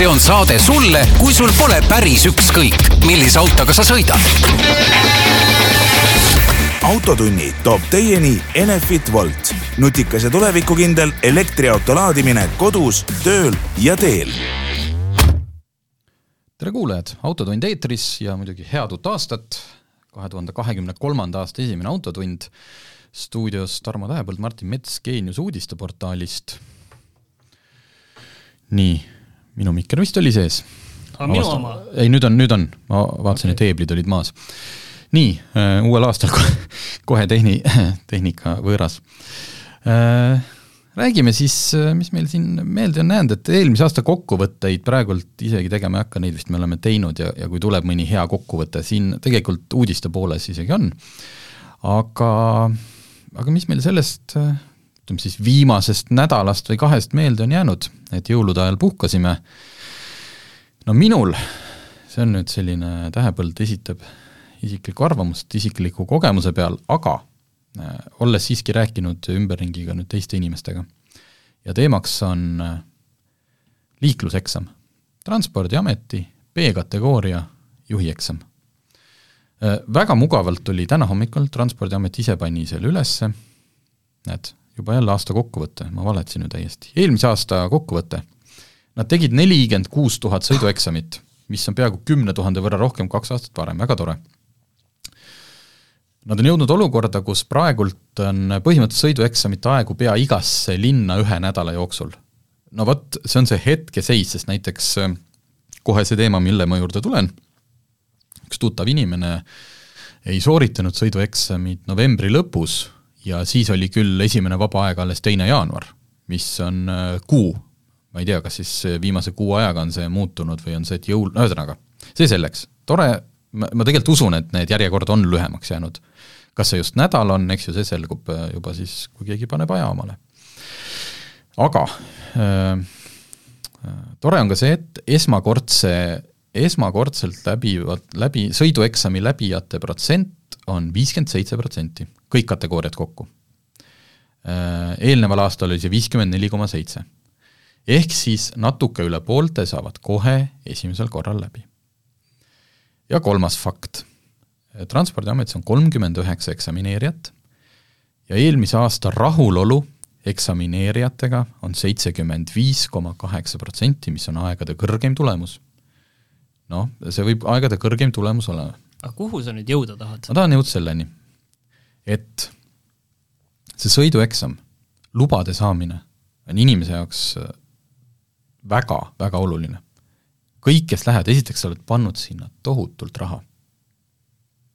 see on saade sulle, kui sul pole päris ükskõik, millise autoga sa sõidad. autotunni toob teieni Enefit Volt, nutikas ja tulevikukindel elektriauto laadimine kodus, tööl ja teel. tere kuulajad, Autotund eetris ja muidugi head uut aastat, kahe tuhande kahekümne kolmanda aasta esimene Autotund, stuudios Tarmo Tähepõld, Martin Mets Geenius uudisteportaalist. nii minu mikker vist oli sees. minu oma? ei, nüüd on, nüüd on, ma vaatasin okay., et heeblid olid maas. nii äh,, uuel aastal kohe tehni-, tehnika võõras äh,. räägime siis, äh, mis meil siin meelde on jäänud, et eelmise aasta kokkuvõtteid praegult isegi tegema ei hakka, neid vist me oleme teinud ja, ja kui tuleb mõni hea kokkuvõte, siin tegelikult uudiste pooles isegi on, aga, aga mis meil sellest ütleme siis viimasest nädalast või kahest meelde on jäänud, et jõulude ajal puhkasime. no minul, see on nüüd selline, Tähepõld esitab isiklikku arvamust isikliku kogemuse peal, aga äh, olles siiski rääkinud ümberringiga nüüd teiste inimestega ja teemaks on äh, liikluseksam, Transpordiameti B-kategooria juhieksam äh,. Väga mugavalt oli täna hommikul, Transpordiamet ise pani selle ülesse, näed, juba jälle aasta kokkuvõte, ma valetasin ju täiesti, eelmise aasta kokkuvõte. Nad tegid nelikümmend kuus tuhat sõidueksamit, mis on peaaegu kümne tuhande võrra rohkem kaks aastat varem, väga tore. Nad on jõudnud olukorda, kus praegult on põhimõtteliselt sõidueksamite aegu pea igasse linna ühe nädala jooksul. no vot, see on see hetkeseis, sest näiteks äh, kohe see teema, mille ma juurde tulen, üks tuttav inimene ei sooritanud sõidueksamit novembri lõpus ja siis oli küll esimene vaba aeg alles teine jaanuar, mis on äh, kuu, ma ei tea, kas siis viimase kuu ajaga on see muutunud või on see, et jõul, ühesõnaga, see selleks, tore, ma, ma tegelikult usun, et need järjekord on lühemaks jäänud. kas see just nädal on, eks ju, see selgub äh, juba siis, kui keegi paneb aja omale. aga äh, äh, tore on ka see, et esmakordse, esmakordselt läbivad, läbi, sõidueksami läbijate protsent on viiskümmend seitse protsenti, kõik kategooriad kokku. Äh, eelneval aastal oli see viiskümmend neli koma seitse. ehk siis natuke üle poolte saavad kohe esimesel korral läbi. ja kolmas fakt, Transpordiametis on kolmkümmend üheksa eksamineerijat ja eelmise aasta rahulolu eksamineerijatega on seitsekümmend viis koma kaheksa protsenti, mis on aegade kõrgeim tulemus. noh, see võib aegade kõrgeim tulemus olema aga kuhu sa nüüd jõuda tahad? ma tahan jõuda selleni, et see sõidueksam, lubade saamine on inimese jaoks äh, oluline. kõik, kes lähevad, esiteks sa oled pannud sinna tohutult raha.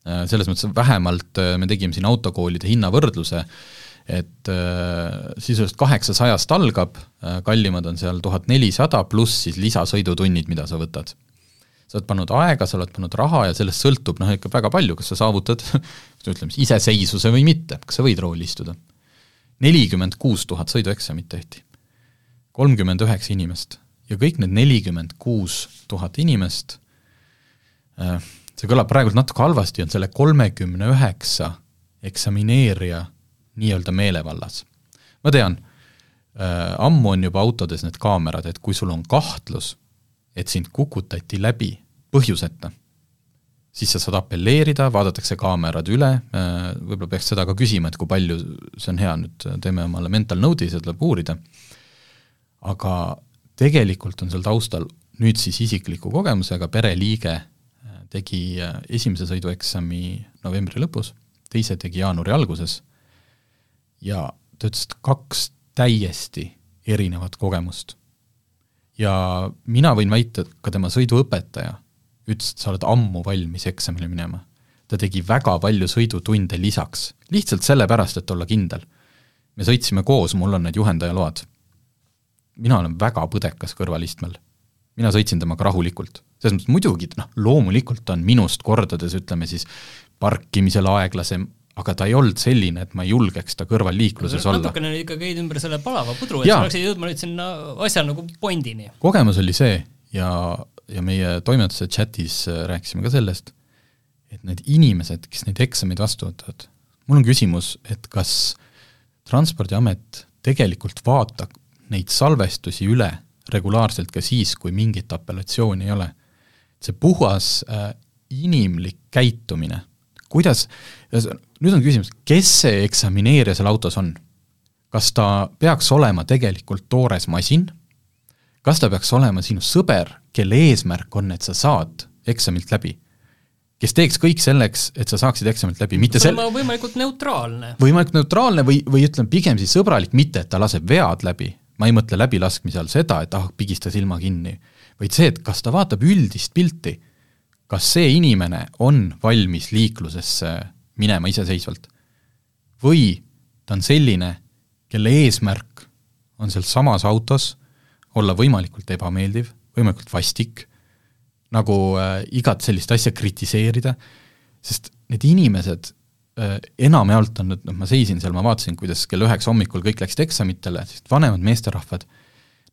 Äh, selles mõttes, vähemalt äh, me tegime siin autokoolide hinnavõrdluse, et sisuliselt kaheksasajast algab, kallimad on seal tuhat nelisada, pluss siis lisasõidutunnid, mida sa võtad sa oled pannud aega, sa oled pannud raha ja sellest sõltub noh, ikka väga palju, kas sa saavutad ütleme siis iseseisvuse või mitte, kas sa võid rooli istuda. nelikümmend kuus tuhat sõidueksamit tehti, kolmkümmend üheksa inimest ja kõik need nelikümmend kuus tuhat inimest äh, see kõlab praegult natuke halvasti, on selle kolmekümne üheksa eksamineerija nii-öelda meelevallas. ma tean äh,, ammu on juba autodes need kaamerad, et kui sul on kahtlus, et sind kukutati läbi põhjuseta, siis sa saad apelleerida, vaadatakse kaamerad üle, äh, võib-olla peaks seda ka küsima, et kui palju, see on hea, nüüd teeme omale mental note'i, seda tuleb uurida, aga tegelikult on seal taustal nüüd siis isikliku kogemusega pereliige äh, tegi äh, esimese sõidueksami novembri lõpus, teise tegi jaanuari alguses ja ta ütles, et kaks täiesti erinevat kogemust ja mina võin väita, et ka tema sõiduõpetaja ütles, et sa oled ammu valmis eksamile minema. ta tegi väga palju sõidutunde lisaks, lihtsalt sellepärast, et olla kindel. me sõitsime koos, mul on need juhendajaload. mina olen väga põdekas kõrvalistmel. mina sõitsin temaga rahulikult. selles mõttes muidugi, noh, loomulikult on minust kordades, ütleme siis, parkimisel aeglasem, aga ta ei olnud selline, et ma ei julgeks ta kõrval liikluses olla. natukene ikka käid ümber selle palava pudru, et sa oleksid jõudma nüüd sinna asja nagu pointini. kogemus oli see ja, ja meie toimetuse chatis äh, rääkisime ka sellest, et need inimesed, kes neid eksameid vastu võtavad, mul on küsimus, et kas Transpordiamet tegelikult vaatab neid salvestusi üle regulaarselt ka siis, kui mingit apellatsiooni ei ole. see puhas äh, inimlik käitumine, kuidas, nüüd on küsimus, kes see eksamineerija seal autos on? kas ta peaks olema tegelikult toores masin, kas ta peaks olema sinu sõber, kelle eesmärk on, et sa saad eksamilt läbi? kes teeks kõik selleks, et sa saaksid eksamit läbi, mitte sel-... võimalikult neutraalne. võimalikult neutraalne või, või ütleme pigem siis sõbralik, mitte et ta laseb vead läbi, ma ei mõtle läbilaskmise all seda, et ah, pigista silma kinni, vaid see, et kas ta vaatab üldist pilti, kas see inimene on valmis liiklusesse minema iseseisvalt. või ta on selline, kelle eesmärk on sealsamas autos olla võimalikult ebameeldiv, võimalikult vastik nagu äh, igat sellist asja kritiseerida, sest need inimesed äh, enamjaolt on, noh ma seisin seal, ma vaatasin, kuidas kell üheksa hommikul kõik läksid eksamitele, sest vanemad meesterahvad,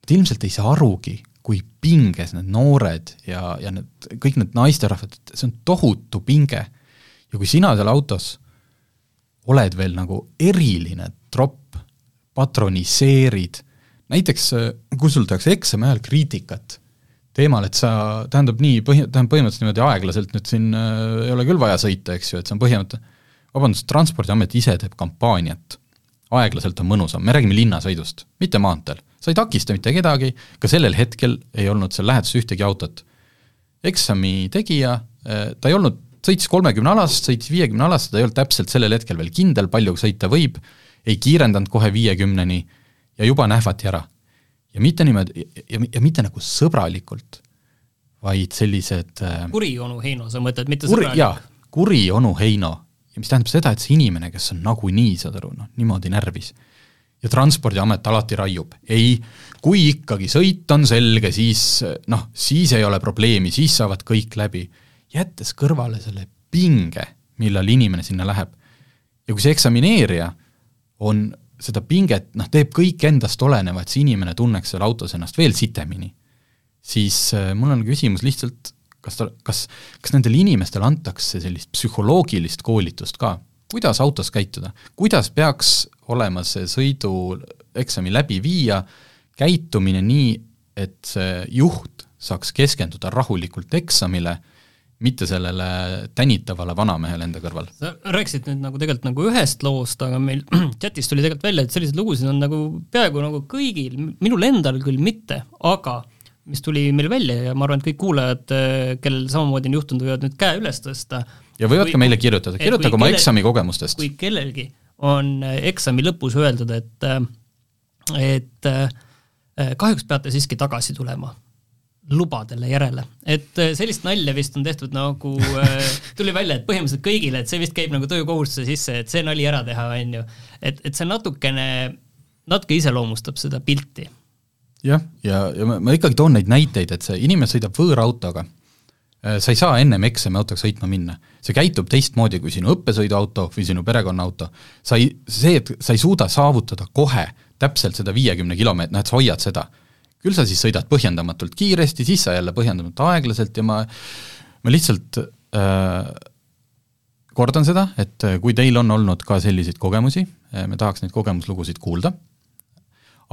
nad ilmselt ei saa arugi, kui pinges need noored ja, ja need, kõik need naisterahvad, see on tohutu pinge. ja kui sina seal autos oled veel nagu eriline tropp, patroniseerid, näiteks kui sul tehakse eksami ajal kriitikat, teemal, et sa, tähendab nii põhi-, tähendab põhimõtteliselt niimoodi aeglaselt nüüd siin äh, ei ole küll vaja sõita, eks ju, et see on põhimõte, vabandust, Transpordiamet ise teeb kampaaniat, aeglaselt on mõnusam, me räägime linnasõidust, mitte maanteel. Sa ei takista mitte kedagi, ka sellel hetkel ei olnud seal läheduses ühtegi autot. eksami tegija, äh, ta ei olnud, sõitis kolmekümne alast, sõitis viiekümne alast, ta ei olnud täpselt sellel hetkel veel kindel, palju sõita võib, ei kiirendanud kohe viiekümneni ja juba nähvati ära ja mitte niimoodi, ja, ja mitte nagu sõbralikult, vaid sellised äh, kuri onu Heino, sa mõtled, mitte kuri, sõbralik? kuri onu Heino. ja mis tähendab seda, et see inimene, kes on nagunii, saad aru, noh, niimoodi närvis, ja Transpordiamet alati raiub, ei, kui ikkagi sõit on selge, siis noh, siis ei ole probleemi, siis saavad kõik läbi. jättes kõrvale selle pinge, millal inimene sinna läheb. ja kui see eksamineerija on seda pinget, noh, teeb kõik endast oleneva, et see inimene tunneks seal autos ennast veel sitemini, siis äh, mul on küsimus lihtsalt, kas ta, kas, kas nendele inimestele antakse sellist psühholoogilist koolitust ka, kuidas autos käituda, kuidas peaks olema see sõidueksami läbiviija käitumine nii, et see juht saaks keskenduda rahulikult eksamile mitte sellele tänitavale vanamehele enda kõrval. sa rääkisid nüüd nagu tegelikult nagu ühest loost, aga meil chatis tuli tegelikult välja, et selliseid lugusid on nagu peaaegu nagu kõigil, minul endal küll mitte, aga mis tuli meil välja ja ma arvan, et kõik kuulajad, kellel samamoodi on juhtunud, võivad nüüd käe üles tõsta. ja võivad kui, ka meile kirjutada, kirjutage oma kelle, eksami kogemustest. kui kellelgi on eksami lõpus öeldud, et et kahjuks peate siiski tagasi tulema lubadele järele. et äh, sellist nalja vist on tehtud nagu äh,, tuli välja, et põhimõtteliselt kõigile, et see vist käib nagu töökohustuse sisse, et see nali ära teha, on ju. et, et see natukene, natuke iseloomustab seda pilti. jah, ja, ja ma, ma ikkagi toon neid näiteid, et see inimene sõidab võõrautoga, äh, sa ei saa ennem eksamiautoga sõitma minna. see käitub teistmoodi kui sinu õppesõiduauto või sinu perekonnaauto. sa ei, see, et sa ei suuda saavutada kohe täpselt seda viiekümne kilomeetrit, noh et sa hoiad seda küll sa siis sõidad põhjendamatult kiiresti, siis sa jälle põhjendamatult aeglaselt ja ma, ma lihtsalt äh, kordan seda, et kui teil on olnud ka selliseid kogemusi, äh, me tahaks neid kogemuslugusid kuulda,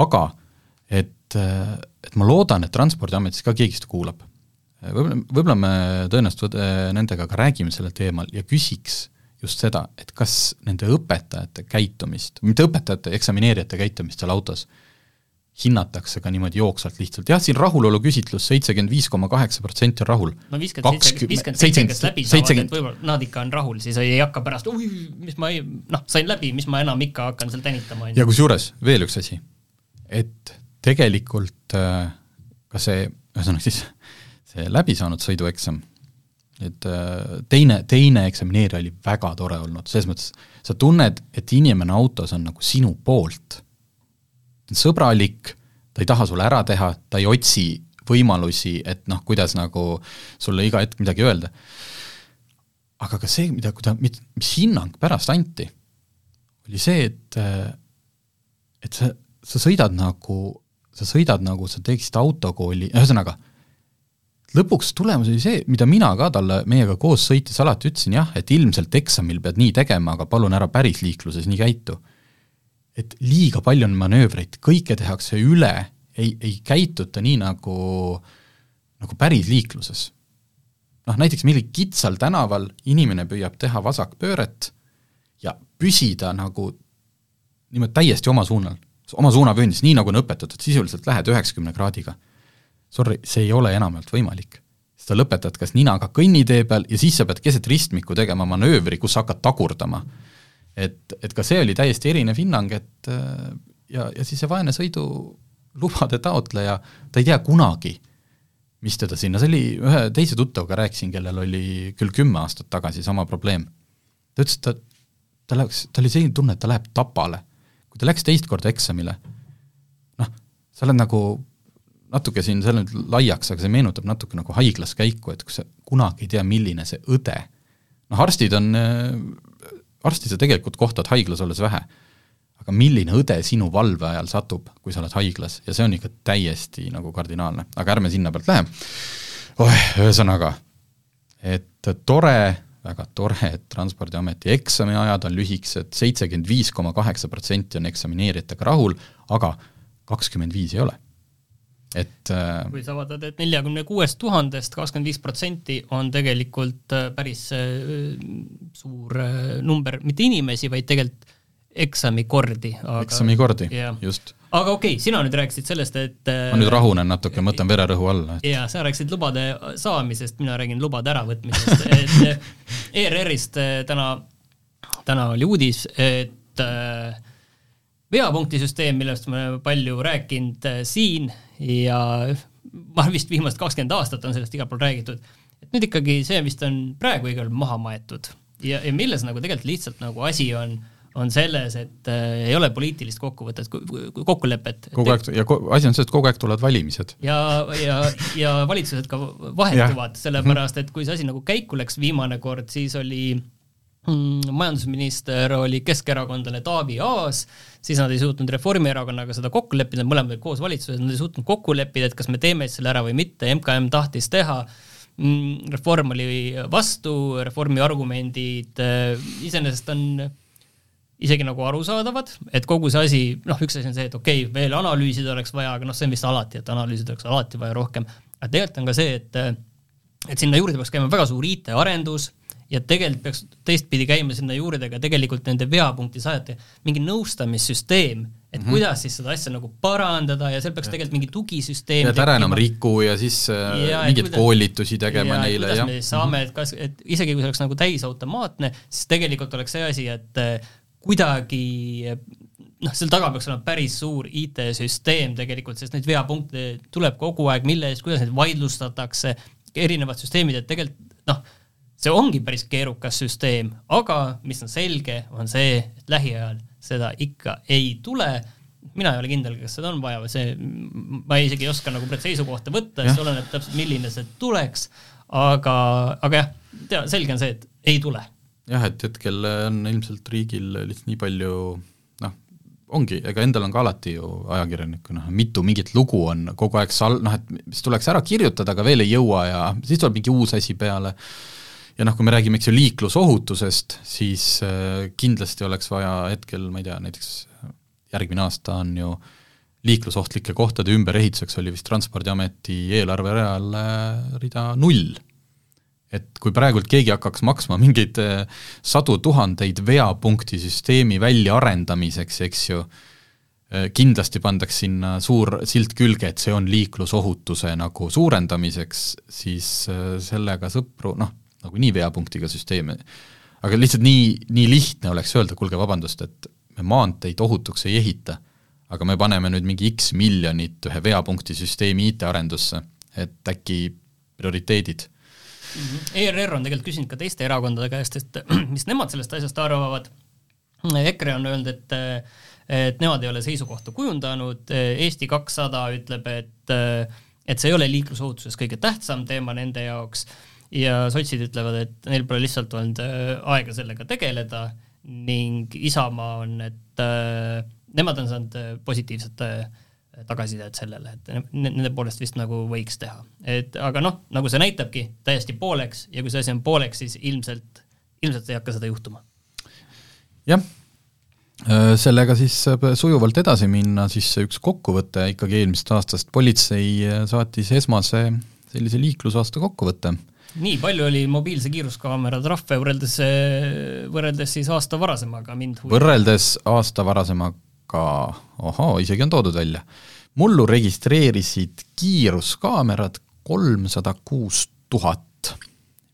aga et, äh, et ma loodan, et Transpordiametis ka keegi seda kuulab. Äh, võib-olla, võib-olla me tõenäoliselt nendega ka räägime sellel teemal ja küsiks just seda, et kas nende õpetajate käitumist, mitte õpetajate, eksamineerijate käitumist seal autos äh, hinnatakse ka niimoodi jooksvalt lihtsalt, jah, siin rahulolu küsitlus seitsekümmend viis koma kaheksa protsenti on rahul. no viiskümmend seitse, viiskümmend seitse, kes läbi saavad, et võib-olla nad ikka on rahul, siis ei hakka pärast, oi, mis ma ei, noh, sain läbi, mis ma enam ikka hakkan seal tänitama, ja kusjuures veel üks asi, et tegelikult äh, ka see, ühesõnaga siis see läbi saanud sõidueksam, et äh, teine, teine eksamineerija oli väga tore olnud, selles mõttes sa tunned, et inimene autos on nagu sinu poolt ta on sõbralik, ta ei taha sulle ära teha, ta ei otsi võimalusi, et noh, kuidas nagu sulle iga hetk midagi öelda. aga ka see, mida, kuida-, mis hinnang pärast anti, oli see, et et sa, sa sõidad nagu, sa sõidad nagu sa teeksid autokooli, ühesõnaga, lõpuks tulemus oli see, mida mina ka talle meiega koos sõites alati ütlesin, jah, et ilmselt eksamil pead nii tegema, aga palun ära päris liikluses nii käitu et liiga palju on manöövreid, kõike tehakse üle ei, ei käituta nii nagu, nagu päris liikluses. noh, näiteks mingil kitsal tänaval inimene püüab teha vasakpööret ja püsida nagu niimoodi täiesti oma suunal, oma suunavööndis, nii nagu on õpetatud, sisuliselt lähed üheksakümne kraadiga. Sorry, see ei ole enamjaolt võimalik. sa lõpetad kas ninaga kõnnitee peal ja siis sa pead keset ristmikku tegema manöövri, kus sa hakkad tagurdama. et, et ka see oli täiesti erinev hinnang, et ja, ja siis see vaene sõidulubade taotleja, ta ei tea kunagi, mis teda sinna, see oli ühe teise tuttavaga rääkisin, kellel oli küll kümme aastat tagasi sama probleem. ta ütles, et ta, ta läks, tal oli selline tunne, et ta läheb tapale. kui ta läks teist korda eksamile, noh, sa oled nagu natuke siin, on nüüd laiaks, aga see meenutab natuke nagu haiglas käiku, et kus sa kunagi ei tea, milline see õde, noh arstid on, arsti sa tegelikult kohtad haiglas olles vähe. aga milline õde sinu valve ajal satub, kui sa oled haiglas? ja see on ikka täiesti nagu kardinaalne, aga ärme sinna pealt lähe. oih, ühesõnaga, et tore, väga tore, et Transpordiameti eksamiajad on lühikesed, seitsekümmend viis koma kaheksa protsenti on eksamineerijatega rahul, aga kakskümmend viis ei ole et äh, kui sa vaatad, et neljakümne kuuest tuhandest kakskümmend viis protsenti on tegelikult äh, päris äh, suur number, mitte inimesi, vaid tegelikult eksamikordi aga.... eksamikordi, just. aga okei okay,, sina nüüd rääkisid sellest, et ma nüüd rahunen natuke, ma võtan vererõhu alla et.... jaa, sa rääkisid lubade saamisest, mina räägin lubade äravõtmisest, et ERR-ist täna, täna oli uudis, et veapunktisüsteem, millest me palju rääkinud siin ja ma arvan, vist viimased kakskümmend aastat on sellest igal pool räägitud, et nüüd ikkagi see vist on praegu igal maha maetud ja, ja milles nagu tegelikult lihtsalt nagu asi on on selles, et äh, ei ole poliitilist kokkuvõtet, kokkulepet. kogu aeg, ja asi on selles, et kogu aeg tulevad valimised. ja, ja, ja valitsused ka vahetuvad, sellepärast et kui see asi nagu käiku läks viimane kord, siis oli mm, majandusminister oli keskerakondlane Taavi Aas, siis nad ei suutnud Reformierakonnaga seda kokku leppida, mõlemad olid koos valitsuses, nad ei suutnud kokku leppida, et kas me teeme selle ära või mitte, MKM tahtis teha. Mm,, reform oli vastu, reformi argumendid äh, iseenesest on isegi nagu arusaadavad, et kogu see asi, noh, üks asi on see, et okei okay,, veel analüüsida oleks vaja, aga noh, see on vist alati, et analüüsida oleks alati vaja rohkem, aga tegelikult on ka see, et et sinna juurde peaks käima väga suur IT-arendus ja tegelikult peaks teistpidi käima sinna juurde ka tegelikult nende veapunkti saajate mingi nõustamissüsteem, et mm -hmm. kuidas siis seda asja nagu parandada ja seal peaks tegelikult mingi tugisüsteem et ära enam riku ja siis äh, ja, mingeid kuidas, koolitusi tegema ja, neile ja kuidas me saame, et kas, et isegi kui see oleks nagu täisautomaatne, siis tegelikult oleks see asi, et kuidagi noh, seal taga peaks olema päris suur IT-süsteem tegelikult, sest neid veapunkte tuleb kogu aeg, mille eest, kuidas neid vaidlustatakse, erinevad süsteemid, et tegelikult noh, see ongi päris keerukas süsteem, aga mis on selge, on see, et lähiajal seda ikka ei tule. Mina ei ole kindel, kas seda on vaja või see, ma isegi ei oska nagu seisukohta võtta, see oleneb täpselt, milline see tuleks, aga, aga jah, tea, selge on see, et ei tule. Jah, et hetkel on ilmselt riigil lihtsalt nii palju noh, ongi, ega endal on ka alati ju ajakirjanikuna mitu mingit lugu on kogu aeg sal-, noh et mis tuleks ära kirjutada, aga veel ei jõua ja siis tuleb mingi uus asi peale. Ja noh, kui me räägime, eks ju, liiklusohutusest, siis äh, kindlasti oleks vaja hetkel, ma ei tea, näiteks järgmine aasta on ju liiklusohtlike kohtade ümberehituseks oli vist Transpordiameti eelarvereal äh, rida null. Et kui praegult keegi hakkaks maksma mingeid sadu tuhandeid veapunktisüsteemi väljaarendamiseks, eks ju, kindlasti pandaks sinna suur silt külge, et see on liiklusohutuse nagu suurendamiseks, siis sellega sõpru, noh, nagunii veapunktiga süsteeme, aga lihtsalt nii, nii lihtne oleks öelda, kuulge, vabandust, et me maanteid ohutuks ei ehita, aga me paneme nüüd mingi X miljonit ühe veapunktisüsteemi IT-arendusse, et äkki prioriteedid mm. -hmm. ERR on tegelikult küsinud ka teiste erakondade käest, et mis nemad sellest asjast arvavad. EKRE on öelnud, et, et nemad ei ole seisukohta kujundanud, Eesti kakssada ütleb, et, et see ei ole liiklusohutuses kõige tähtsam teema nende jaoks ja sotsid ütlevad, et neil pole lihtsalt olnud aega sellega tegeleda ning Isamaa on, et nemad on saanud positiivset tagasisidet sellele, et nende poolest vist nagu võiks teha. et aga noh, nagu see näitabki, täiesti pooleks ja kui see asi on pooleks, siis ilmselt, ilmselt ei hakka seda juhtuma. jah, Äh, sellega siis saab sujuvalt edasi minna, siis üks kokkuvõte ikkagi eelmisest aastast, politsei äh, saatis esmase sellise liiklusaasta kokkuvõtte. Nii palju oli mobiilse kiiruskaamera trahve võrreldes, äh, võrreldes siis aasta varasemaga mind huvi. võrreldes aasta varasemaga, ohoo, isegi on toodud välja. mullu registreerisid kiiruskaamerad kolmsada kuus tuhat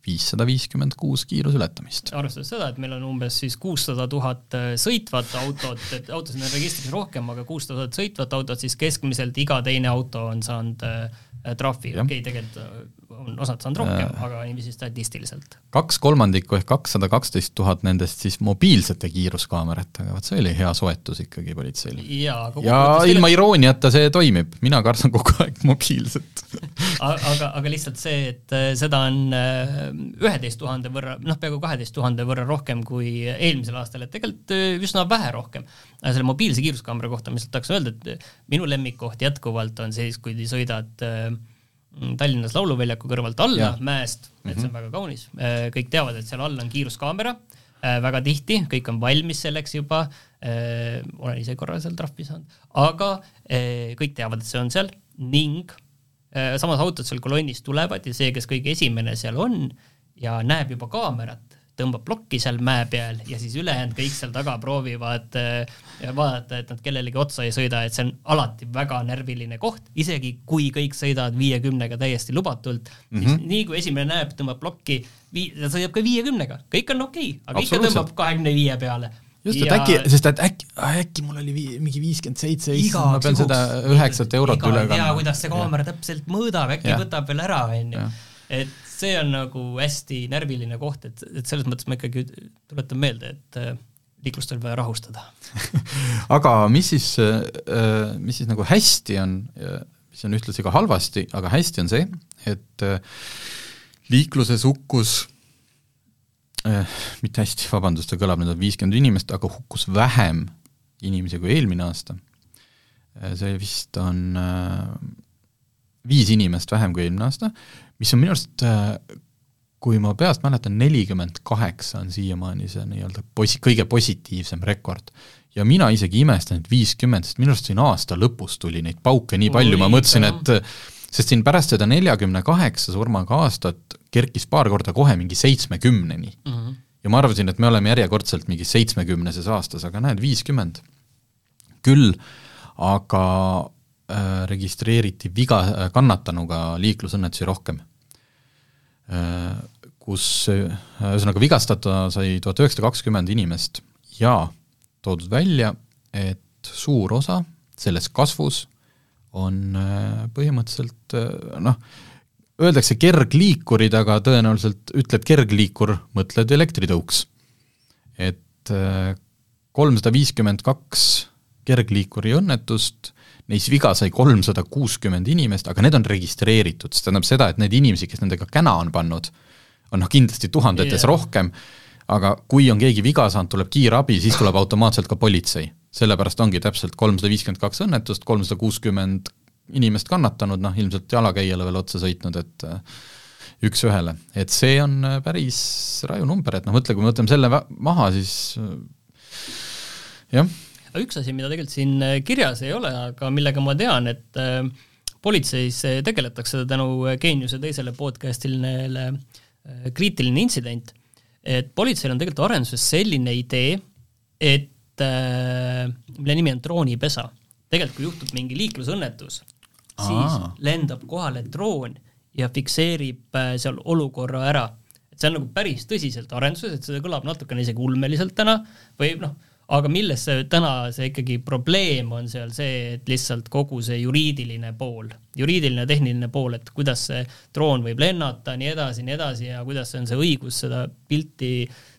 viissada viiskümmend kuus kiiruse ületamist. arvestades seda, et meil on umbes siis kuussada tuhat äh, sõitvat autot, et autosid on registris rohkem, aga kuussada tuhat sõitvat autot, siis keskmiselt iga teine auto on saanud äh, trahvi, okei okay,, tegelikult on osad saanud rohkem äh,, aga niiviisi statistiliselt. kaks kolmandikku ehk kakssada kaksteist tuhat nendest siis mobiilsete kiiruskaameratega, vot see oli hea soetus ikkagi politseil. ja, ja ilma irooniata see toimib, mina kardan kogu aeg mobiilset aga, aga lihtsalt see, et äh, seda on äh, üheteist tuhande võrra, noh, peaaegu kaheteist tuhande võrra rohkem kui eelmisel aastal, et tegelikult üsna vähe rohkem. selle mobiilse kiiruskaamera kohta ma lihtsalt tahaks öelda, et minu lemmikkoht jätkuvalt on siis, kui sõidad äh, Tallinnas Lauluväljaku kõrvalt alla ja. mäest, et see on mhm. väga kaunis, äh, kõik teavad, et seal all on kiiruskaamera, äh, väga tihti, kõik on valmis selleks juba, äh, olen ise korra seal trahvi saanud, aga kõik teavad, et see on seal ning samas autod seal kolonnis tulevad ja see, kes kõige esimene seal on ja näeb juba kaamerat, tõmbab plokki seal mäe peal ja siis ülejäänud kõik seal taga proovivad äh, vaadata, et nad kellelegi otsa ei sõida, et see on alati väga närviline koht, isegi kui kõik sõidavad viiekümnega täiesti lubatult mm, -hmm. siis mhm. nii kui esimene näeb, tõmbab plokki, ta sõidab ka viiekümnega, kõik on okei okay,, aga ikka tõmbab kahekümne viie peale just, et ja... äkki, sest et äkki, äkki mul oli vii, mingi viiskümmend seitse, issand, ma pean seda üheksat eurot üle kandma. ei tea, kuidas see kaamera täpselt mõõdab, äkki ja. võtab veel ära, onju. et see on nagu hästi närviline koht, et, et selles mõttes ma ikkagi tuletan meelde, et äh, liiklust on vaja rahustada aga mis siis, äh, mis siis nagu hästi on, mis on ühtlasi ka halvasti, aga hästi on see, et äh, liikluses hukkus mitte hästi, vabandust, see kõlab nüüd, viiskümmend inimest, aga hukkus vähem inimesi kui eelmine aasta. see vist on viis inimest vähem kui eelmine aasta, mis on minu arust, äh, kui ma peast mäletan, nelikümmend kaheksa on siiamaani see nii-öelda posi-, kõige positiivsem rekord. ja mina isegi imestan, et viiskümmend, sest minu arust siin aasta lõpus tuli neid pauke nii palju, ma mõtlesin, et sest siin pärast seda neljakümne kaheksa surmaga aastat kerkis paar korda kohe mingi seitsmekümneni mm. -hmm. ja ma arvasin, et me oleme järjekordselt mingis seitsmekümneses aastas, aga näed, viiskümmend. küll aga registreeriti viga, äh, kannatanuga liiklusõnnetusi rohkem. Äh, kus ühesõnaga vigastada sai tuhat üheksasada kakskümmend inimest ja toodud välja, et suur osa selles kasvus on põhimõtteliselt noh, öeldakse kergliikurid, aga tõenäoliselt ütled kergliikur, mõtled elektritõuks. et kolmsada viiskümmend kaks kergliikuri õnnetust neis viga sai kolmsada kuuskümmend inimest, aga need on registreeritud, see tähendab seda, et neid inimesi, kes nendega käna on pannud, on noh, kindlasti tuhandetes yeah. rohkem, aga kui on keegi viga saanud, tuleb kiirabi, siis tuleb automaatselt ka politsei. sellepärast ongi täpselt kolmsada viiskümmend kaks õnnetust, kolmsada kuuskümmend inimest kannatanud, noh ilmselt jalakäijale veel otsa sõitnud, et äh, üks-ühele, et see on äh, päris raju number, et noh, mõtle, kui me võtame selle maha, siis äh, jah aga üks asi, mida tegelikult siin äh, kirjas ei ole, aga millega ma tean, et äh, politseis äh, tegeletakse tänu Geeniuse teisele podcast'ile kriitiline intsident, et politseil on tegelikult arenduses selline idee, et mille nimi on droonipesa. tegelikult kui juhtub mingi liiklusõnnetus, siis lendab kohale droon ja fikseerib seal olukorra ära. et see on nagu päris tõsiselt arenduses, et see kõlab natukene isegi ulmeliselt täna või noh, aga milles see täna see ikkagi probleem on seal see, et lihtsalt kogu see juriidiline pool, juriidiline tehniline pool, et kuidas see droon võib lennata, nii edasi, nii edasi ja kuidas on see õigus seda pilti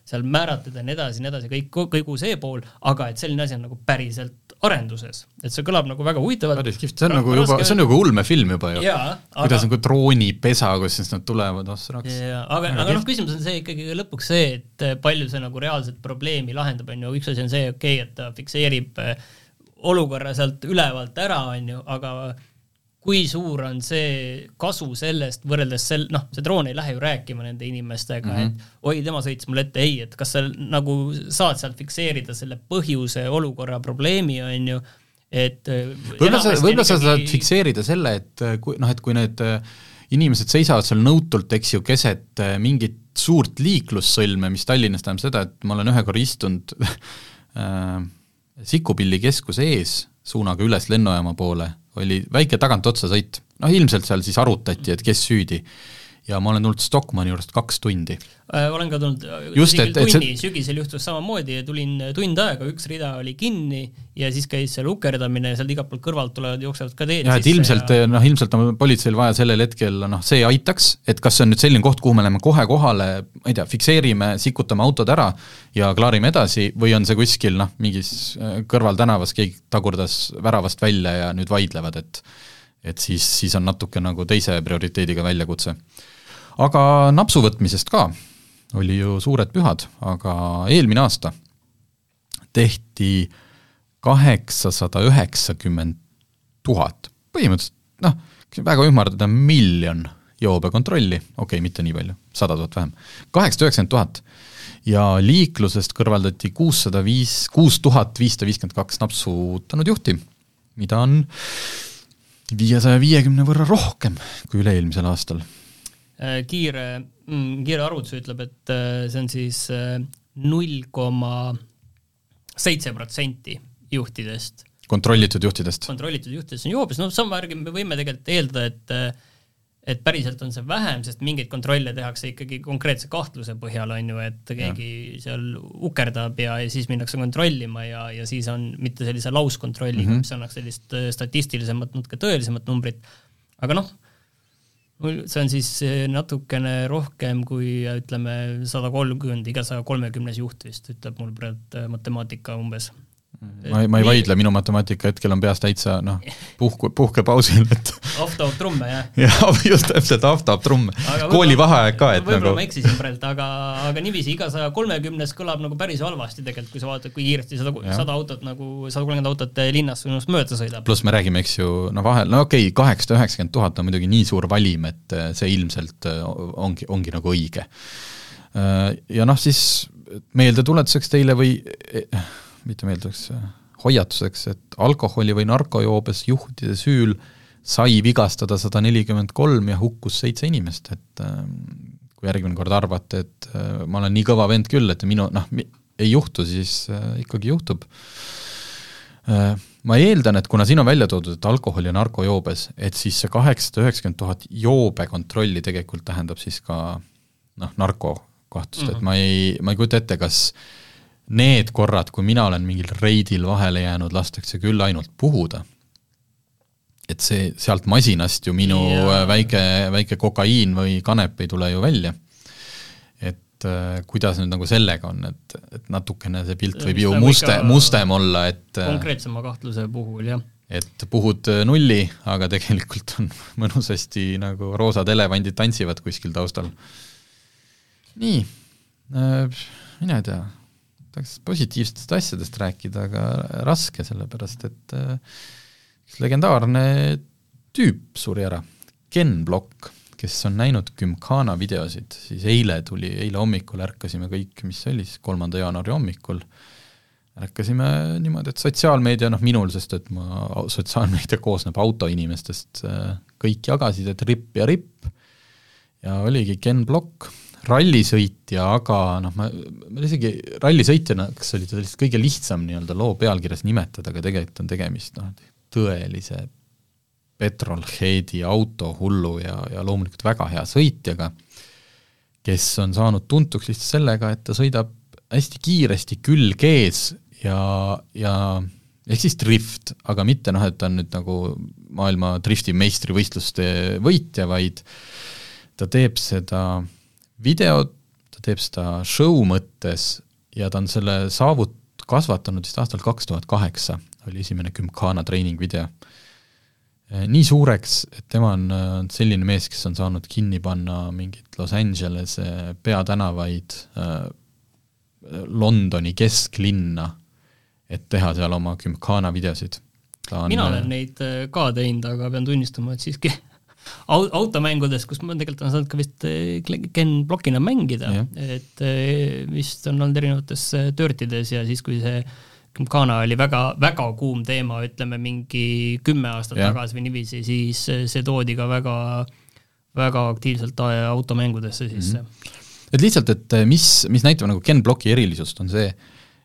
seal määratleda nii edasi, nii edasi, kõik, kogu see pool, aga et selline asi on nagu päriselt arenduses, et see kõlab nagu väga huvitavalt. päris kihvt, see on nagu juba, see on nagu ulmefilm juba ju. kuidas aga... nagu droonipesa, kus siis nad tulevad, oh sraks. aga, aga noh, küsimus on see ikkagi lõpuks see, et palju see nagu reaalset probleemi lahendab, on ju, üks asi on see, okei okay,, et ta fikseerib eh, olukorra sealt ülevalt ära, on ju, aga kui suur on see kasu sellest võrreldes sel-, noh, see droon ei lähe ju rääkima nende inimestega mm, -hmm. et oi, tema sõitis mulle ette, ei, et kas sa nagu saad sealt fikseerida selle põhjuse, olukorra, probleemi, on ju, et äh, võib-olla sa, võib-olla sa saad fikseerida selle, et äh, kui noh, et kui need äh, inimesed seisavad seal nõutult, eks ju, keset mingit suurt liiklussõlme, mis Tallinnas tähendab seda, et ma olen ühe korra istunud Sikupilli keskuse ees suunaga üles lennujaama poole oli väike tagantotsa sõit, noh ilmselt seal siis arutati, et kes süüdi. Ja ma olen tulnud Stockmanni juurest kaks tundi äh,. olen ka tulnud äh, Just, et, tunni, see... sügisel juhtus samamoodi ja tulin äh, tund aega, üks rida oli kinni ja siis käis seal ukerdamine ja sealt igalt poolt kõrvalt tulevad, jooksevad ka teed jah, et ilmselt ja... noh, ilmselt on politseil vaja sellel hetkel noh, see aitaks, et kas see on nüüd selline koht, kuhu me läheme kohe kohale, ma ei tea, fikseerime, sikutame autod ära ja klaarime edasi või on see kuskil noh, mingis äh, kõrvaltänavas keegi tagurdas väravast välja ja nüüd vaidlevad, et et siis, siis on natuke nagu teise prioriteediga väljakutse aga napsu võtmisest ka, oli ju suured pühad, aga eelmine aasta tehti kaheksasada üheksakümmend tuhat, põhimõtteliselt noh, väga ümardada, miljon joobekontrolli, okei okay,, mitte nii palju, sada tuhat vähem, kaheksasada üheksakümmend tuhat. Ja liiklusest kõrvaldati kuussada viis, kuus tuhat viissada viiskümmend kaks napsutanud juhti, mida on viiesaja viiekümne võrra rohkem kui üle-eelmisel aastal kiire, mm, kiire arvutus ütleb, et äh, see on siis äh, null koma seitse protsenti juhtidest. kontrollitud juhtidest? kontrollitud juhtidest on joobes, no sama värgi me võime tegelikult eeldada, et et päriselt on see vähem, sest mingeid kontrolle tehakse ikkagi konkreetse kahtluse põhjal, on ju, et keegi ja. seal ukerdab ja, ja siis minnakse kontrollima ja, ja siis on mitte sellise lauskontrolliga mm, -hmm. mis annaks sellist statistilisemat, natuke tõelisemat numbrit, aga noh see on siis eh, natukene rohkem kui ütleme sada kolmkümmend, iga saja kolmekümnes juht vist ütleb mul praegu eh, matemaatika umbes ma ei, ma ei vaidle, minu matemaatika hetkel on peas täitsa noh, puhku, puhkepausil, et tahab trumme, jah? jah, just täpselt, tahab trumme. koolivaheaeg ka, et võib nagu võib-olla ma eksisin praegu, aga, aga niiviisi iga saja kolmekümnes kõlab nagu päris halvasti tegelikult, kui sa vaatad, kui kiiresti sada, sada autot nagu, sada kolmkümmend autot linnas sinust mööda sõidab. pluss me räägime, eks ju, no vahel, no okei okay,, kaheksasada üheksakümmend tuhat on muidugi nii suur valim, et äh, see ilmselt äh, ongi, ongi nagu õige. Äh, ja noh, siis meeldetuletuseks teile või mitte meeldivaks, hoiatuseks, et alkoholi või narkojoobes juhtide süül sai vigastada sada nelikümmend kolm ja hukkus seitse inimest, et ähm, kui järgmine kord arvate, et äh, ma olen nii kõva vend küll, et minu noh, ei juhtu, siis äh, ikkagi juhtub. Äh, ma eeldan, et kuna siin on välja toodud, et alkohol ja narkojoobes, et siis see kaheksasada üheksakümmend tuhat joobekontrolli tegelikult tähendab siis ka noh, narkokahtlust mm, -hmm. et ma ei, ma ei kujuta ette, kas äh, need korrad, kui mina olen mingil reidil vahele jäänud, lastakse küll ainult puhuda. et see, sealt masinast ju minu ja. väike, väike kokaiin või kanep ei tule ju välja. et äh, kuidas nüüd nagu sellega on, et, et natukene see pilt võib ju muste, mustem olla, et äh, konkreetsema kahtluse puhul, jah et puhud äh, nulli, aga tegelikult on mõnusasti nagu roosad elevandid tantsivad kuskil taustal. nii äh,, mina ei tea tahaks positiivsetest asjadest rääkida, aga raske, sellepärast et äh, üks legendaarne tüüp suri ära, Ken Block, kes on näinud Gymkhana videosid, siis eile tuli, eile hommikul ärkasime kõik, mis see oli siis, kolmanda jaanuari hommikul, ärkasime niimoodi, et sotsiaalmeedia, noh minul, sest et ma, sotsiaalmeedia koosneb autoinimestest, äh, kõik jagasid, et ripp ja ripp, ja oligi Ken Block rallisõitja, aga noh, ma, ma isegi rallisõitjana, kas oli ta lihtsalt kõige lihtsam nii-öelda loo pealkirjas nimetada, aga tegelikult on tegemist noh, tõelise petrolheadi autohullu ja, ja loomulikult väga hea sõitjaga, kes on saanud tuntuks lihtsalt sellega, et ta sõidab hästi kiiresti külg ees ja, ja ehk siis drift, aga mitte noh, et ta on nüüd nagu maailma drifti meistrivõistluste võitja, vaid ta teeb seda videot, ta teeb seda show mõttes ja ta on selle saavut-, kasvatanud vist aastal kaks tuhat kaheksa, oli esimene Gymkhana treeningvideo. Eh, nii suureks, et tema on selline mees, kes on saanud kinni panna mingit Los Angelese peatänavaid, eh, Londoni kesklinna, et teha seal oma Gymkhana videosid. mina olen neid ka teinud, aga pean tunnistama, et siiski au-, automängudes, kus ma tegelikult olen saanud ka vist äh, Ken Blockina mängida, et äh, vist on olnud erinevates Dirtides ja siis, kui see Gymkhana oli väga, väga kuum teema, ütleme mingi kümme aastat ja. tagasi või niiviisi, siis see toodi ka väga, väga aktiivselt automängudesse sisse mm. -hmm. et lihtsalt, et mis, mis näitab nagu Ken Blocki erilisust, on see,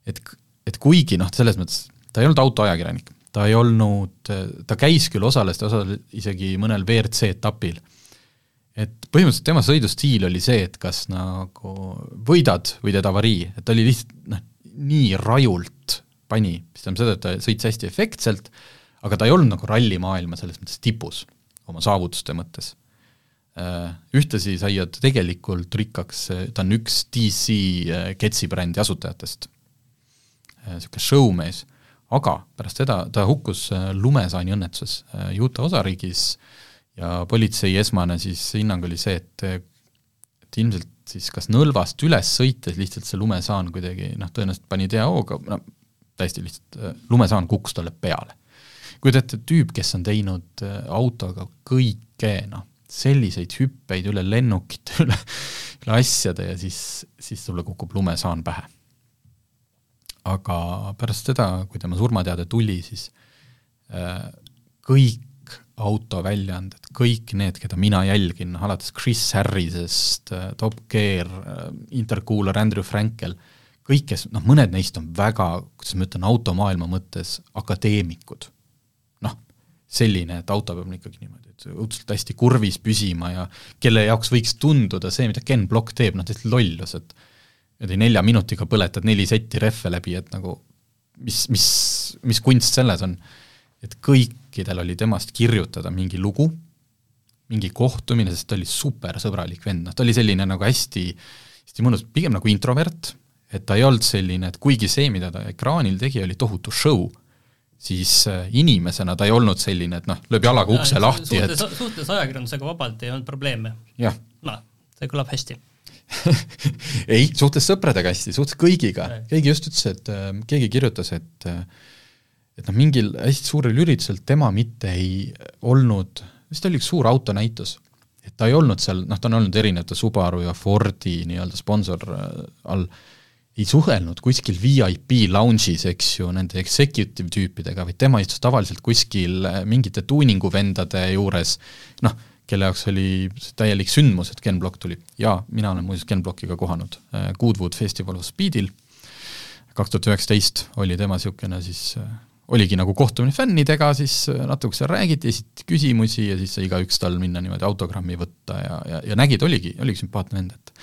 et, et kuigi noh, selles mõttes ta ei olnud autoajakirjanik, ta ei olnud, ta käis küll, osales, ta osales isegi mõnel WRC etapil, et põhimõtteliselt tema sõidustiil oli see, et kas nagu võidad või teed avarii, et ta oli lihtsalt noh, nii rajult pani, mis tähendab seda, et ta sõits hästi efektselt, aga ta ei olnud nagu rallimaailma selles mõttes tipus oma saavutuste mõttes. Äh, ühtlasi sai ta tegelikult rikkaks, ta on üks DC Ketsi äh, brändi asutajatest, niisugune äh, showmees, aga pärast seda ta hukkus lumesaani õnnetuses Utah osariigis ja politsei esmane siis hinnang oli see, et et ilmselt siis kas nõlvast üles sõites lihtsalt see lumesaan kuidagi noh, tõenäoliselt pani tea hooga, no täiesti lihtsalt, äh, lumesaan kukkus talle peale. kujutate, tüüp, kes on teinud äh, autoga kõike, noh, selliseid hüppeid üle lennukite, üle, üle asjade ja siis, siis sulle kukub lumesaan pähe. Aga pärast seda, kui tema surmateade tuli, siis äh, kõik autoväljaanded, kõik need, keda mina jälgin, alates Chris Harrisest, Top Gear, Intercooler, Andrew Frankel äh,, kõik, kes noh, mõned neist on väga, kuidas ma ütlen, automaailma mõttes akadeemikud. noh, selline, et auto peab ikkagi niimoodi, et õudselt hästi kurvis püsima ja kelle jaoks võiks tunduda see, mida Ken Block teeb, noh täiesti lollus, et niimoodi nelja minutiga põletad neli setti rehve läbi, et nagu mis, mis, mis kunst selles on, et kõikidel oli temast kirjutada mingi lugu, mingi kohtumine, sest ta oli supersõbralik vend, noh ta oli selline nagu hästi, hästi mõnus, pigem nagu introvert et ta ei olnud selline, et kuigi see, mida ta ekraanil tegi, oli tohutu show, siis äh, inimesena ta ei olnud selline, et noh, lööb jalaga ukse ja, lahti, et suhtes ajakirjandusega vabalt ei olnud probleeme. noh, see kõlab hästi ei, suhtes sõpradega hästi, suhtes kõigiga, keegi just ütles, et äh, keegi kirjutas, et äh, et noh, mingil hästi suurel üritusel tema mitte ei olnud, vist oli üks suur autonäitus, et ta ei olnud seal, noh, ta on olnud erinevate Subaru ja Fordi nii-öelda sponsor äh, all ei suhelnud kuskil VIP lounge'is, eks ju, nende executive tüüpidega, vaid tema istus tavaliselt kuskil äh, mingite tuuninguvendade juures, noh, kelle jaoks oli täielik sündmus, et Ken Block tuli. jaa, mina olen muuseas Ken Blockiga kohanud äh, Goodwood Festival of Speedil, kaks tuhat üheksateist oli tema niisugune siis, äh, oligi nagu kohtumine fännidega, siis natuke seal räägiti, esitati küsimusi ja siis sai igaüks tal minna niimoodi autogrammi võtta ja, ja, ja nägid, oligi, oligi sümpaatne vend, et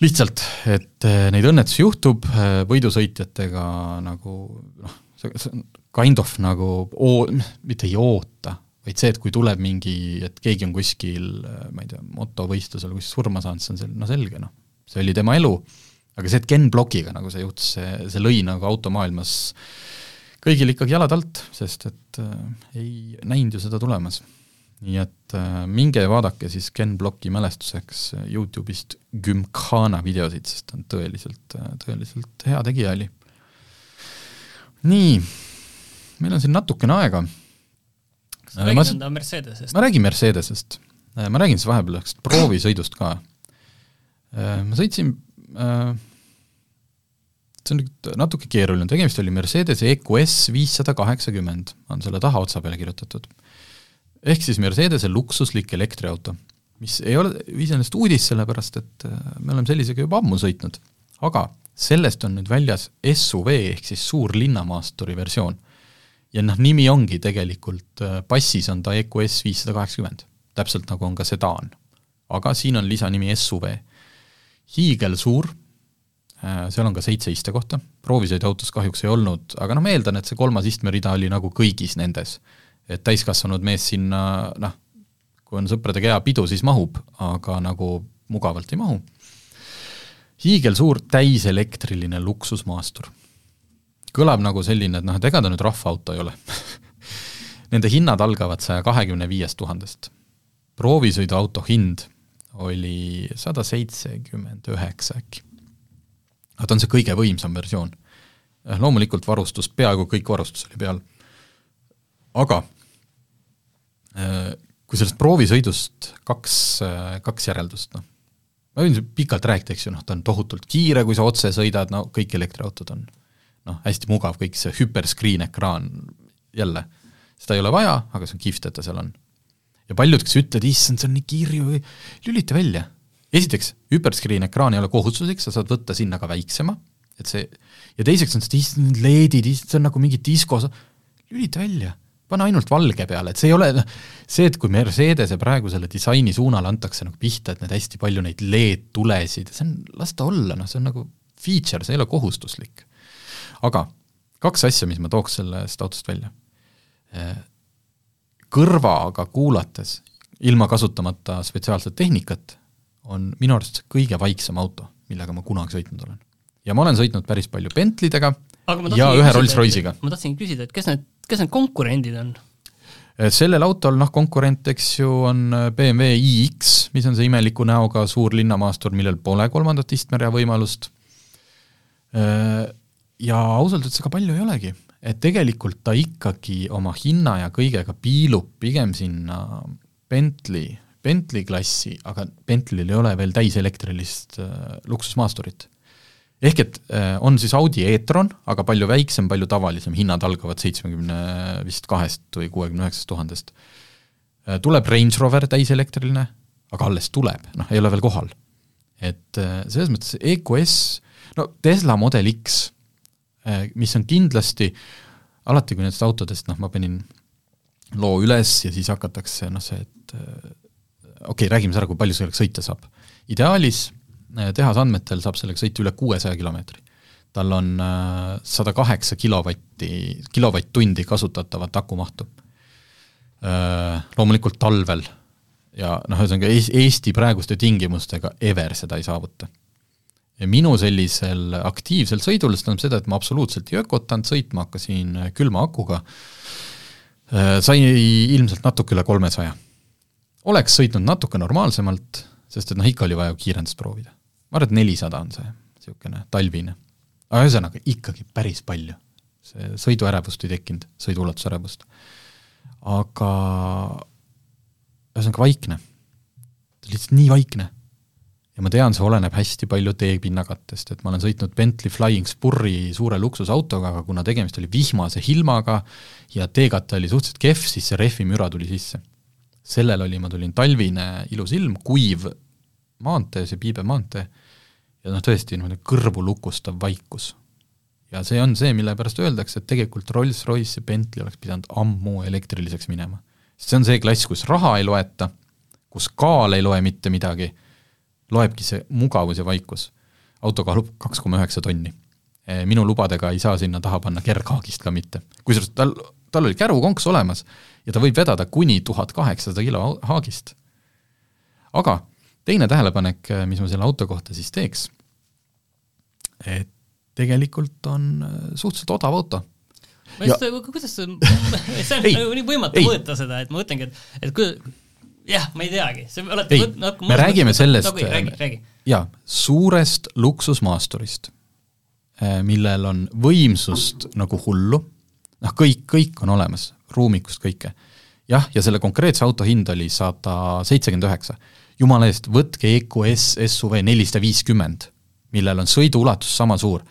lihtsalt, et neid õnnetusi juhtub, võidusõitjatega nagu noh, see on kind of nagu oo-, mitte ei oota, vaid see, et kui tuleb mingi, et keegi on kuskil, eh, ma ei tea, motovõistlusel kuskil surma saanud, see on sel-, no selge, noh, see oli tema elu, aga see, et Ken Blockiga nagu see juhtus, see, see lõi nagu automaailmas kõigil ikkagi jalad alt, sest et äh, ei näinud ju seda tulemas nii et äh, minge vaadake siis Ken Blocki mälestuseks äh, Youtube'ist Gymkhana videosid, sest ta on tõeliselt, äh, tõeliselt hea tegija oli. nii, meil on siin natukene aega. Kas sa räägid enda Mercedesest? ma räägin Mercedesest. ma räägin siis vahepeal ühest proovisõidust ka. ma sõitsin see on nüüd natuke keeruline, tegemist oli Mercedes EQS viissada kaheksakümmend, on selle tahaotsa peale kirjutatud ehk siis Mercedese luksuslik elektriauto, mis ei ole iseenesest uudis, sellepärast et äh, me oleme sellisega juba ammu sõitnud, aga sellest on nüüd väljas SUV ehk siis suur linnamaasturi versioon. Ja noh, nimi ongi tegelikult, äh, passis on ta EQS viissada kaheksakümmend, täpselt nagu on ka sedaan. aga siin on lisanimi SUV. hiigelsuur, äh, seal on ka seitse istekohta, proovisõiduautos kahjuks ei olnud, aga noh, ma eeldan, et see kolmas istmerida oli nagu kõigis nendes et täiskasvanud mees sinna noh, kui on sõpradega hea pidu, siis mahub, aga nagu mugavalt ei mahu. hiigelsuur täiselektriline luksusmaastur. Kõlab nagu selline, et noh, et ega ta nüüd rahvaauto ei ole Nende hinnad algavad saja kahekümne viiest tuhandest. proovisõiduauto hind oli sada seitsekümmend üheksa äkki. aga ta on see kõige võimsam versioon. loomulikult varustus, peaaegu kõik varustus oli peal aga äh, kui sellest proovisõidust kaks, äh, kaks järeldust, noh, ma võin pikalt rääkida, eks ju, noh, ta on tohutult kiire, kui sa otse sõidad, no kõik elektriautod on noh, hästi mugav, kõik see hüperscreen ekraan, jälle, seda ei ole vaja, aga see on kihvt, et ta seal on. ja paljud, kes ütlevad, issand, see on nii kirju, lülita välja. esiteks, hüperscreen ekraan ei ole kohustuslik, sa saad võtta sinna ka väiksema, et see, ja teiseks on see, issand, LED-id, see on nagu mingi disko, lülita välja pane ainult valge peale, et see ei ole noh, see, et kui Mercedese praegusele disaini suunale antakse nagu pihta, et need hästi palju neid LED-tulesid, see on, las ta olla, noh, see on nagu feature, see ei ole kohustuslik. Aga kaks asja, mis ma tooks sellest autost välja. Kõrvaga kuulates, ilma kasutamata spetsiaalset tehnikat, on minu arust kõige vaiksem auto, millega ma kunagi sõitnud olen. ja ma olen sõitnud päris palju Bentlidega ja ühe Rolls-Royce'iga. ma tahtsingi küsida, et kes need kes need konkurendid on? sellel autol noh, konkurent, eks ju, on BMW iX, mis on see imeliku näoga suur linnamaastur, millel pole kolmandat istmerea võimalust. Ja ausalt öeldes ega palju ei olegi, et tegelikult ta ikkagi oma hinna ja kõigega piilub pigem sinna Bentley, Bentley klassi, aga Bentley'l ei ole veel täiselektrilist äh, luksusmaasturit ehk et äh, on siis Audi e-tron, aga palju väiksem, palju tavalisem, hinnad algavad seitsmekümne vist kahest või kuuekümne üheksast tuhandest. Äh, tuleb Range Rover täiselektriline, aga alles tuleb, noh, ei ole veel kohal. et äh, selles mõttes EQS, no Tesla Model X, mis on kindlasti, alati kui nendest autodest, noh, ma panin loo üles ja siis hakatakse noh, see, et okei okay,, räägime siis ära, kui palju sellega sõita saab. ideaalis Eh, tehase andmetel saab sellega sõita üle kuuesaja kilomeetri. tal on sada kaheksa kilovatti, kilovatt-tundi kasutatavat akumahtu. Loomulikult talvel ja noh, ühesõnaga Eesti praeguste tingimustega ever seda ei saavuta. Ja minu sellisel aktiivsel sõidul, see tähendab seda, et ma absoluutselt ei ökotanud, sõitma hakkasin külma akuga, sai ilmselt natuke üle kolmesaja. oleks sõitnud natuke normaalsemalt, sest et noh, ikka oli vaja kiirendust proovida ma arvan, et nelisada on see niisugune talvine. aga ühesõnaga ikkagi päris palju. see sõiduärevust ei tekkinud, sõiduulatusärevust. aga ühesõnaga vaikne. lihtsalt nii vaikne. Ja ma tean, see oleneb hästi palju teepinnakattest, et ma olen sõitnud Bentley Flying Spurri suure luksusautoga, aga kuna tegemist oli vihmase ilmaga ja teekate oli suhteliselt kehv, siis see rehvimüra tuli sisse. sellel oli, ma tulin talvine ilus ilm, kuiv maantee, see Piibe maantee, ja noh, tõesti niimoodi kõrvu lukustav vaikus. ja see on see, mille pärast öeldakse, et tegelikult Rolls-Royce ja Bentley oleks pidanud ammu elektriliseks minema. sest see on see klass, kus raha ei loeta, kus kaal ei loe mitte midagi, loebki see mugavus ja vaikus. auto kaalub kaks koma üheksa tonni. E, minu lubadega ei saa sinna taha panna kerghaagist ka mitte. kusjuures tal, tal oli kärukonks olemas ja ta võib vedada kuni tuhat kaheksasada kilo haagist. aga teine tähelepanek, äh, mis ma selle auto kohta siis teeks, et tegelikult on äh, suhteliselt odav auto. ma just, kuidas see, see on nagu nii võimatu mõõta seda, et ma mõtlengi, et, et kui jah, ma ei teagi, see olete ei, no, me räägime sellest, jaa, suurest luksusmaasturist, äh, millel on võimsust nagu hullu, noh, kõik, kõik on olemas, ruumikust kõike. jah, ja selle konkreetse auto hind oli sada seitsekümmend üheksa jumala eest, võtke EQS SUV nelisada viiskümmend, millel on sõiduulatus sama suur.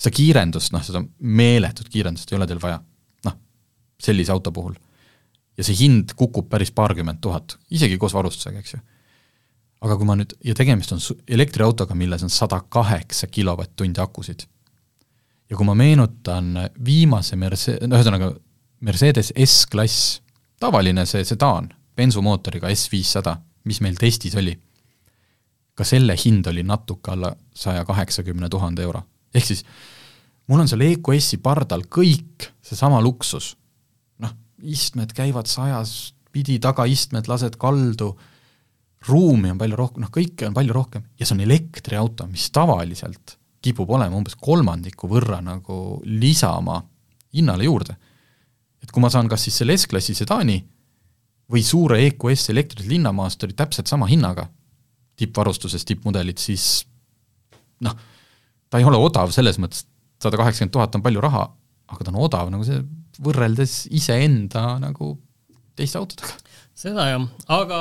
seda kiirendust, noh, seda meeletut kiirendust ei ole teil vaja. noh, sellise auto puhul. Ja see hind kukub päris paarkümmend tuhat, isegi koos varustusega, eks ju. aga kui ma nüüd, ja tegemist on elektriautoga, milles on sada kaheksa kilovatt-tundi akusid. ja kui ma meenutan viimase Merce-, no ühesõnaga, Mercedes S-klass, tavaline see sedaan, bensumootoriga S viissada mis meil testis oli, ka selle hind oli natuke alla saja kaheksakümne tuhande euro. ehk siis mul on seal EQS-i pardal kõik seesama luksus, istmed käivad sajas, pidi tagaistmed lased kaldu, ruumi on palju rohkem, noh kõike on palju rohkem ja see on elektriauto, mis tavaliselt kipub olema umbes kolmandiku võrra nagu lisama hinnale juurde. et kui ma saan kas siis selle S-klassi sedaani või suure EQS elektrilise linnamaasturi täpselt sama hinnaga, tippvarustuses tippmudelid, siis noh, ta ei ole odav selles mõttes, sada kaheksakümmend tuhat on palju raha, aga ta on odav nagu see võrreldes iseenda nagu teiste autodega. seda jah, aga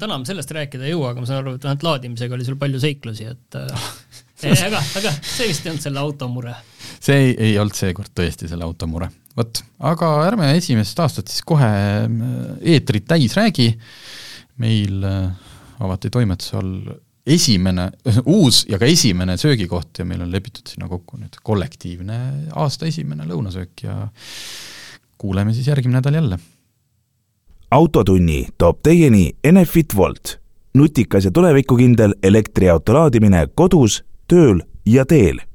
täna me sellest rääkida ei jõua, aga ma saan aru, et vähemalt laadimisega oli sul palju seiklusi, et äh, aga, aga see vist ei olnud selle auto mure. see ei, ei olnud seekord tõesti selle auto mure. vot, aga ärme esimesest aastat siis kohe eetrit täis räägi, meil avati toimetuse all esimene, uus ja ka esimene söögikoht ja meil on lepitud sinna kokku nüüd kollektiivne aasta esimene lõunasöök ja kuuleme siis järgmine nädal jälle. autotunni toob teieni Enefit Volt, nutikas ja tulevikukindel elektriauto laadimine kodus, tööl ja teel